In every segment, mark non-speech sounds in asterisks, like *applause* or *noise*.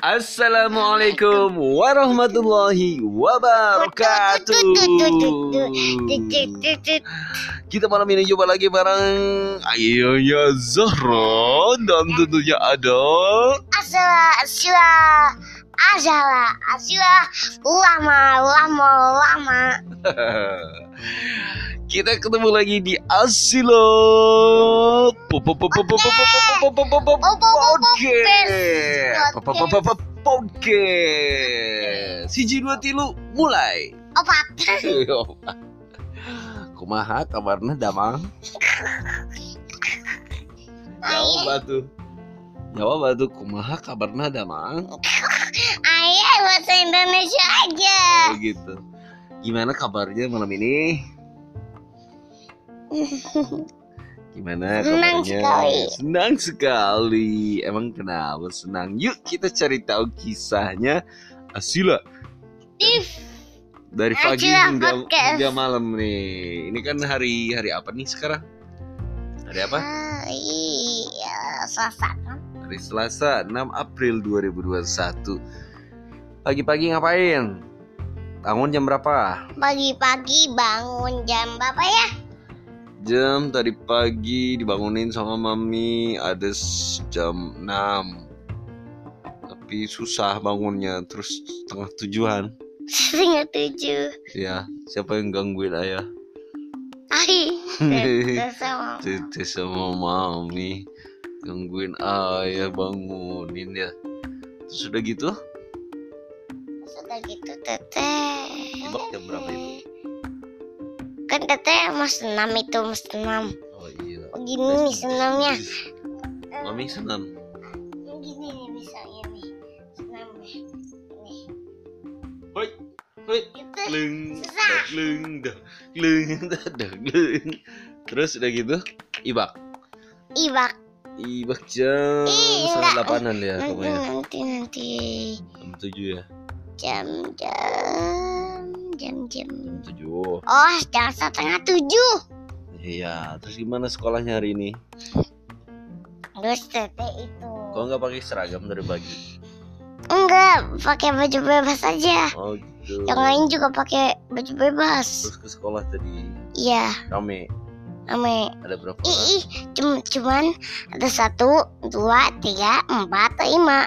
Assalamualaikum warahmatullahi wabarakatuh. Kita malam ini coba lagi bareng Ayahnya Zahra dan tentunya ada Asala, asila, asala, asila, lama, lama, lama. Kita ketemu lagi di Asilo Podcast Podcast Siji dua tilu mulai Opat. Kumaha kabarna damang Jawab batu Jawab batu kumaha kabarna damang Ayah bahasa Indonesia aja. Oh gitu Gimana kabarnya malam ini? *laughs* Gimana Senang kabarnya? sekali. Senang sekali. Emang kenapa senang? Yuk kita cari tahu kisahnya Asila Tif. dari pagi Asila hingga, Podcast. hingga malam nih. Ini kan hari hari apa nih sekarang? Hari apa? Ah, iya, selasa kan? Hari Selasa 6 April 2021. Pagi-pagi ngapain? Bangun jam berapa? Pagi-pagi bangun jam berapa ya? Jam tadi pagi dibangunin sama mami ada jam 6 Tapi susah bangunnya terus setengah tujuan Setengah tujuh. Ya siapa yang gangguin ayah? *laughs* Tete sama. Tete sama mami Gangguin ayah bangunin ya Terus udah gitu Sudah gitu teteh. Jam berapa itu? Kan teteh mas senam itu mas senam. Oh iya. Begini nih senamnya. Mami senam. Gini nih misalnya nih senam nih. Hoi Hoi. Gitu. Leng leng dak leng *laughs* leng. Terus udah gitu Ibak. Ibak. Ibak jam setengah delapanan ya Nanti kamu ya nanti nanti. Jam tujuh ya. Jam jam jam jam. Tujuh Oh jam setengah tujuh. Iya Terus gimana sekolahnya hari ini Terus teteh itu. Kok nggak pakai seragam dari pagi Enggak, pakai baju bebas aja. Oh gitu Yang lain juga pakai baju bebas. Terus ke sekolah tadi Iya, Rame ame. Ada berapa Ih, ih, cum- cuman ada satu, dua, tiga, empat, lima,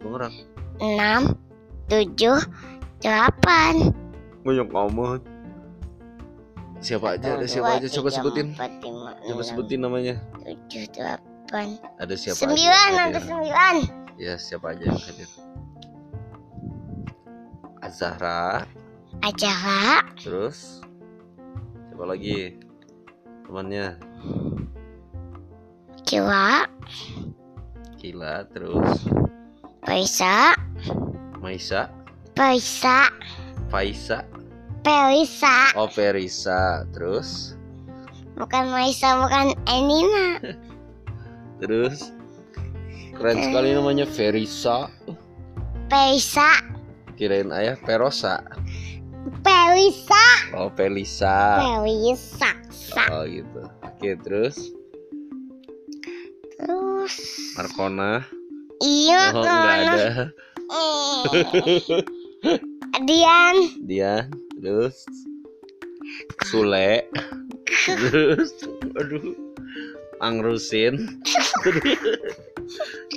Berapa enam, tujuh, delapan. Banyak amat Siapa aja ada siapa aja? Coba sebutin. Coba sebutin namanya. tujuh, delapan, Ada siapa sembilan, ada sembilan. Ya siapa aja yang hadir? Azahra Acara, Terus? Siapa lagi? Temannya? Kiwa, Kila Terus? Paisa, Maisa. Paisa, Faisa. Pelisa. Oh Perisa. Terus? Bukan Maisa, bukan Enina. *laughs* Terus? Keren sekali namanya Verisa Peisa, Kirain ayah Perosa. Pelisa, Oh Pelisa Pelisa. Sa. Oh gitu. Oke terus? Terus, Markona. Iya, Oh ada. Hmm. *laughs* Dian, Dian Terus? Sule. Terus? Aduh. Angrusin.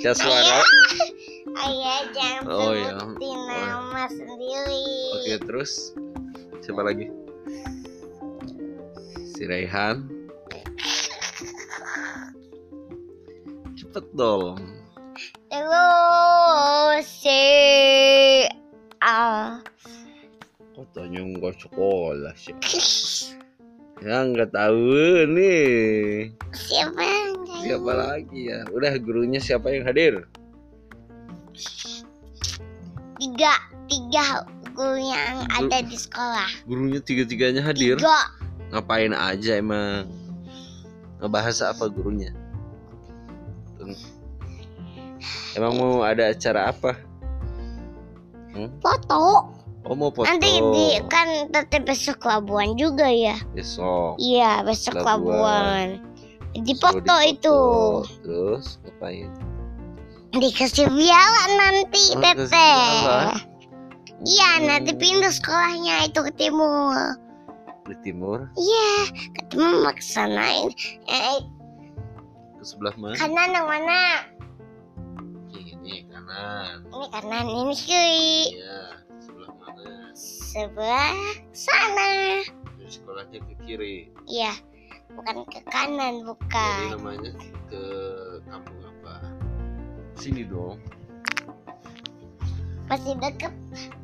Kaswara ayah jangan Oh, iya. Oh. nama sendiri. Oke terus? Siapa lagi? Si Raihan. Cepet dong. Terus si Katanya nggak sekolah sih Ya nggak tahu nih siapa Siapa lagi ya? Udah gurunya siapa yang hadir? Tiga tiga guru yang Guru- ada di sekolah. Gurunya tiga-tiganya hadir? Tiga. Ngapain aja emang? Ngebahas apa gurunya? Emang mau ada acara apa? Foto. Oh mau foto Nanti di kan teteh besok Labuan juga ya. besok. Iya, besok Labuan. Labuan. Di foto itu. Terus ngapain? Dikasih piala nanti Oh, piala. Iya Hmm. nanti pindah sekolahnya itu ke timur. di timur Iya ke timur maksanain. Eh ke sebelah mana? kanan yang mana? Ini kanan. Ini kanan ini kiri. Iya? Sebelah sana. Dari sekolahnya ke kiri. Iya bukan ke kanan Jadi bukan. namanya ke kampung apa? Sini dong. Masih deket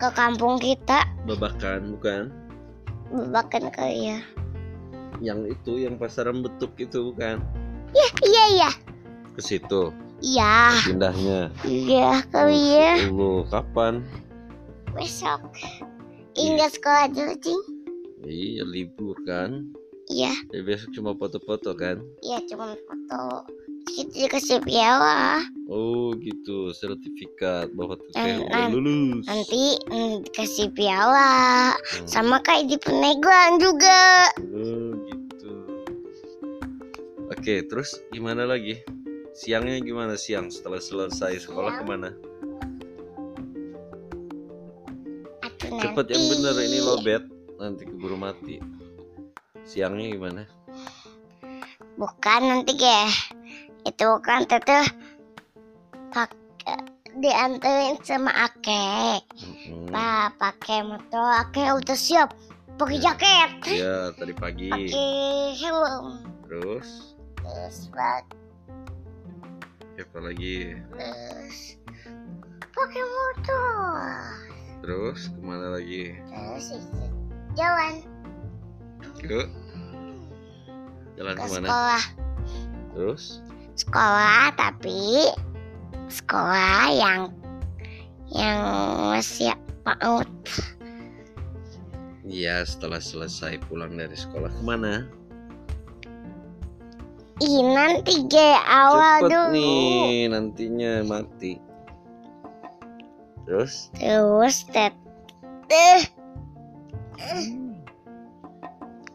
ke kampung kita. Babakan bukan? Bahkan ke ya. Yang itu yang pasaran betuk itu bukan? Iya iya. Ke situ Iya. pindahnya. Iya kali ya. Lu kapan? Besok. Hingga sekolah dulu cing. Iya libur kan? Iya. Ya, besok cuma foto-foto kan? Iya cuma foto. Kita dikasih piala. Oh gitu, sertifikat bahwa teteh Nan- udah lulus. Nanti mm, dikasih piala. Hmm. Sama kayak di Peneglan juga. Oh gitu. Oke, terus gimana lagi? Siangnya gimana siang setelah selesai sekolah Siang. ke mana? Nanti. yang bener ini lobet nanti keburu mati. Siangnya gimana? Bukan nanti ke itu kan teteh pak dianterin sama Ake. Mm-mm. Pak pakai motor Ake udah siap. Pakai jaket. Iya tadi pagi. Pakai helm. Terus Terus pak apa lagi? terus pakai motor. Terus ke mana lagi? Terus jalan Ke jalan ke ke mana? sekolah. Terus Sekolah tapi sekolah yang yang masih PAUD. Iya setelah selesai pulang dari sekolah ke mana? Ih nanti ge awal Cepet dulu. nih nantinya mati. Terus Terus teteh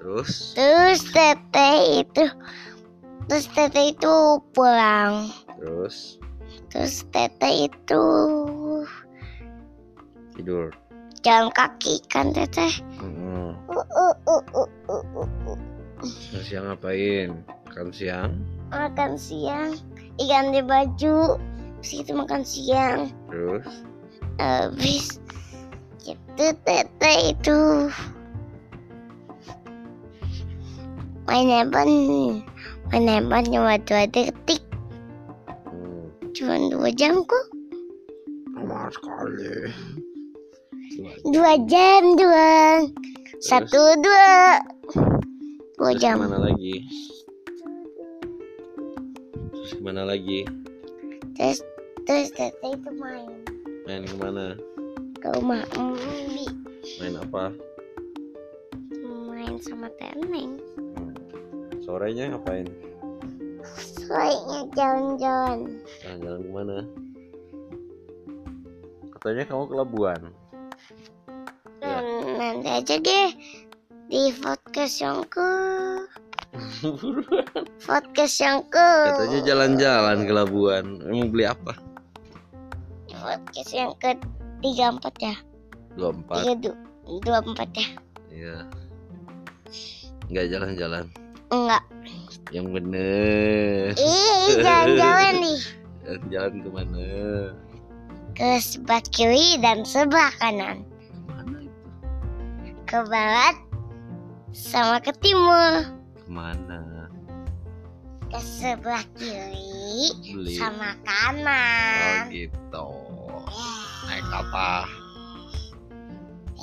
terus terus teteh itu terus teteh itu pulang. terus Terus teteh itu tidur. jalan kaki kan teteh. Mm-mm. Uh, uh, uh, uh. Terus siang ngapain? Makan siang. Makan siang, Ih, ganti baju, terus itu makan siang. Terus Habis. Gitu teteh itu. Main handphone main handphone cuma dua detik. Cuma dua jam kok. Lama sekali. dua jam doang. Satu dua. Dua Terus jam. ke mana lagi? Terus ke mana lagi? terus terus teteh itu main Main ke mana? ke rumah Umbi Main apa? main sama teneng Hmm. Sorenya ngapain? soalnya jalan-jalan Jalan-jalan ke mana? Katanya kamu ke Labuan. Ya. Hmm, nanti aja deh di podcast yang ke *laughs* podcast yang ke Katanya jalan-jalan ke Labuan. Emang beli apa? Podcast yang ke tiga empat ya 24. tiga du- dua empat ya Iya. Enggak jalan-jalan. enggak Yang bener. ih jalan-jalan nih *laughs* Jalan ke mana? ke sebelah kiri dan sebelah kanan Ke mana itu? ke barat sama ke timur Ke mana? ke sebelah kiri Beli. sama Oh kanan gitu. Apa?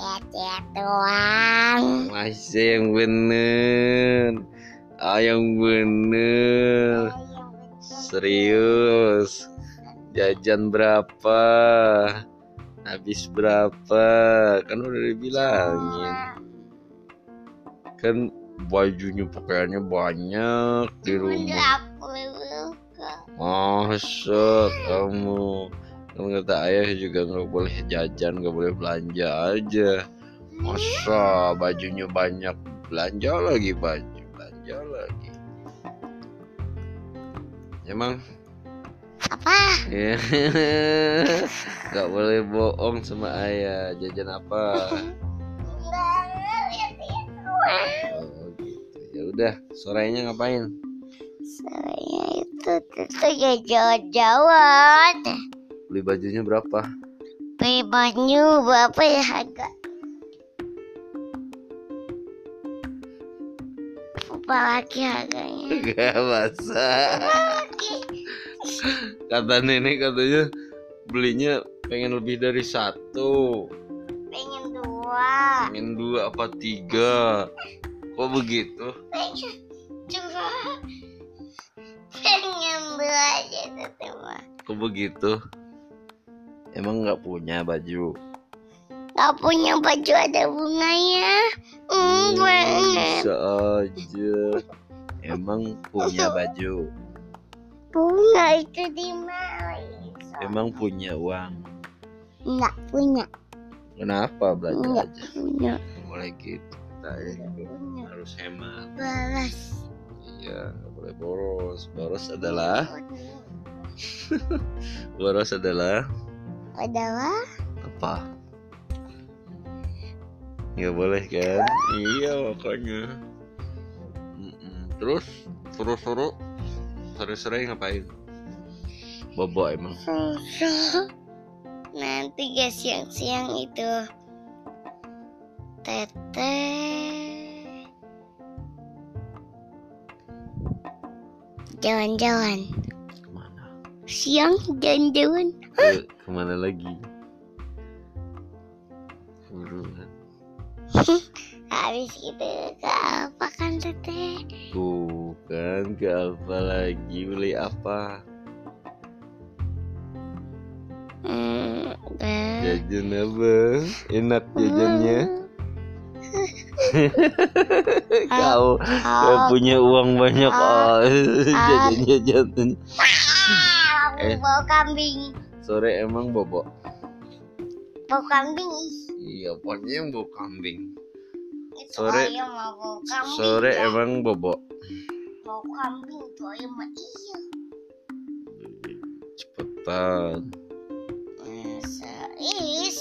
lihat-lihat doang Masih yang bener. Ah yang bener. Serius. Jajan berapa? Habis berapa? Kan udah dibilangin. Kan bajunya pakaiannya banyak di rumah. Masa kamu kata ayah juga nggak boleh jajan nggak boleh belanja aja masa bajunya banyak belanja lagi baju belanja lagi emang apa? *laughs* Ya. Gak boleh bohong sama ayah. Jajan apa? *laughs* Oh, gitu. Ya udah, sorenya ngapain? Saya itu itu ya jalan-jalan. Beli bajunya berapa? Beli baju berapa ya harga? Berapa lagi harganya? *laughs* Gak masa. Kata nenek katanya belinya pengen lebih dari satu. Pengen dua. Pengen dua apa tiga? Kok begitu? Pengen dua. Pengen dua aja teteh mah. Kok begitu? Emang nggak punya baju? Gak punya baju ada bunganya. Hmm, banget. Bisa aja. Emang punya baju? Bunga itu di mana? Emang punya uang? Enggak punya. Kenapa belajar Enggak aja? punya. Nggak boleh gitu. Kita punya. harus hemat. Balas. Iya, nggak boleh boros. Boros adalah boros *laughs* adalah Adalah apa? Nggak boleh kan? Iya makanya. Mm-mm. Terus suruh-suruh sore-sore ngapain? Bobo emang. susah. Nanti guys siang-siang itu teteh jalan-jalan? Siang jalan-jalan Ke- ke mana lagi? Buruan. *laughs* habis itu ke apa kan teteh Bukan ke apa lagi? Beli apa? hmm, ke- Jajan apa? Enak jajannya? *laughs* Kau Kau Oh, punya uang banyak Ah. oh. *laughs* jajan-jajan. ah, aku Eh. bawa kambing Sore emang bobo. bawa kambing. Iya, pokoknya yang bau kambing. itu Sore- ayam bawa kambing Sore ya. emang bobo. bawa kambing itu ayam iya Cepetan. Is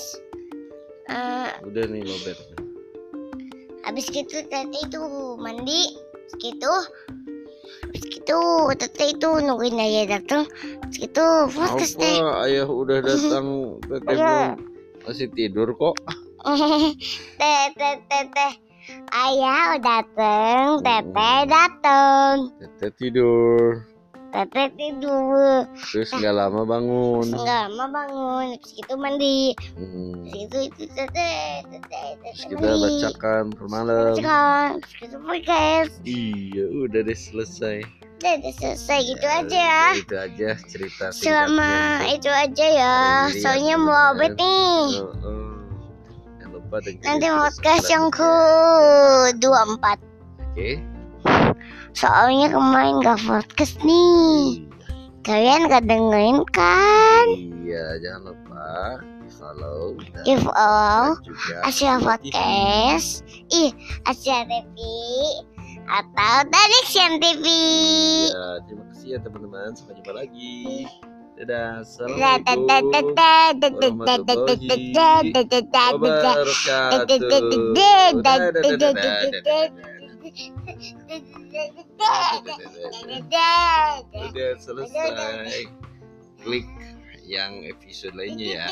Eh, Udah nih lobet. habis gitu tete itu mandi gitu habis itu teteh itu nungguin ayah datang itu fokus deh ayah udah *laughs* datang teteh iya. belum masih tidur kok *laughs* teh teh teh teh ayah udah datang teteh datang teteh tidur Teteh tidur. Terus nggak lama bangun. Nggak lama bangun. Terus itu mandi. Hmm. Gitu, itu itu teteh teteh teteh. Terus kita bacakan permalam. Bacakan. Terus itu. Iya, udah deh selesai udah udah selesai gitu Ya, aja Itu aja cerita Selama singkatnya. itu aja ya, Hari ini soalnya ya, mau teman-teman. abet nih. Oh, oh. Jangan lupa Nanti podcast yang ke selanjutnya. 24 Oke. Soalnya kemarin gak podcast nih. Kalian gak dengerin kan? Iya, jangan lupa di follow all juga Asia. Podcast, ih Asia TV atau Tadiction TV. Ya, terima kasih ya teman-teman. Sampai jumpa lagi. Dadah. Assalamualaikum Klik yang episode lainnya ya.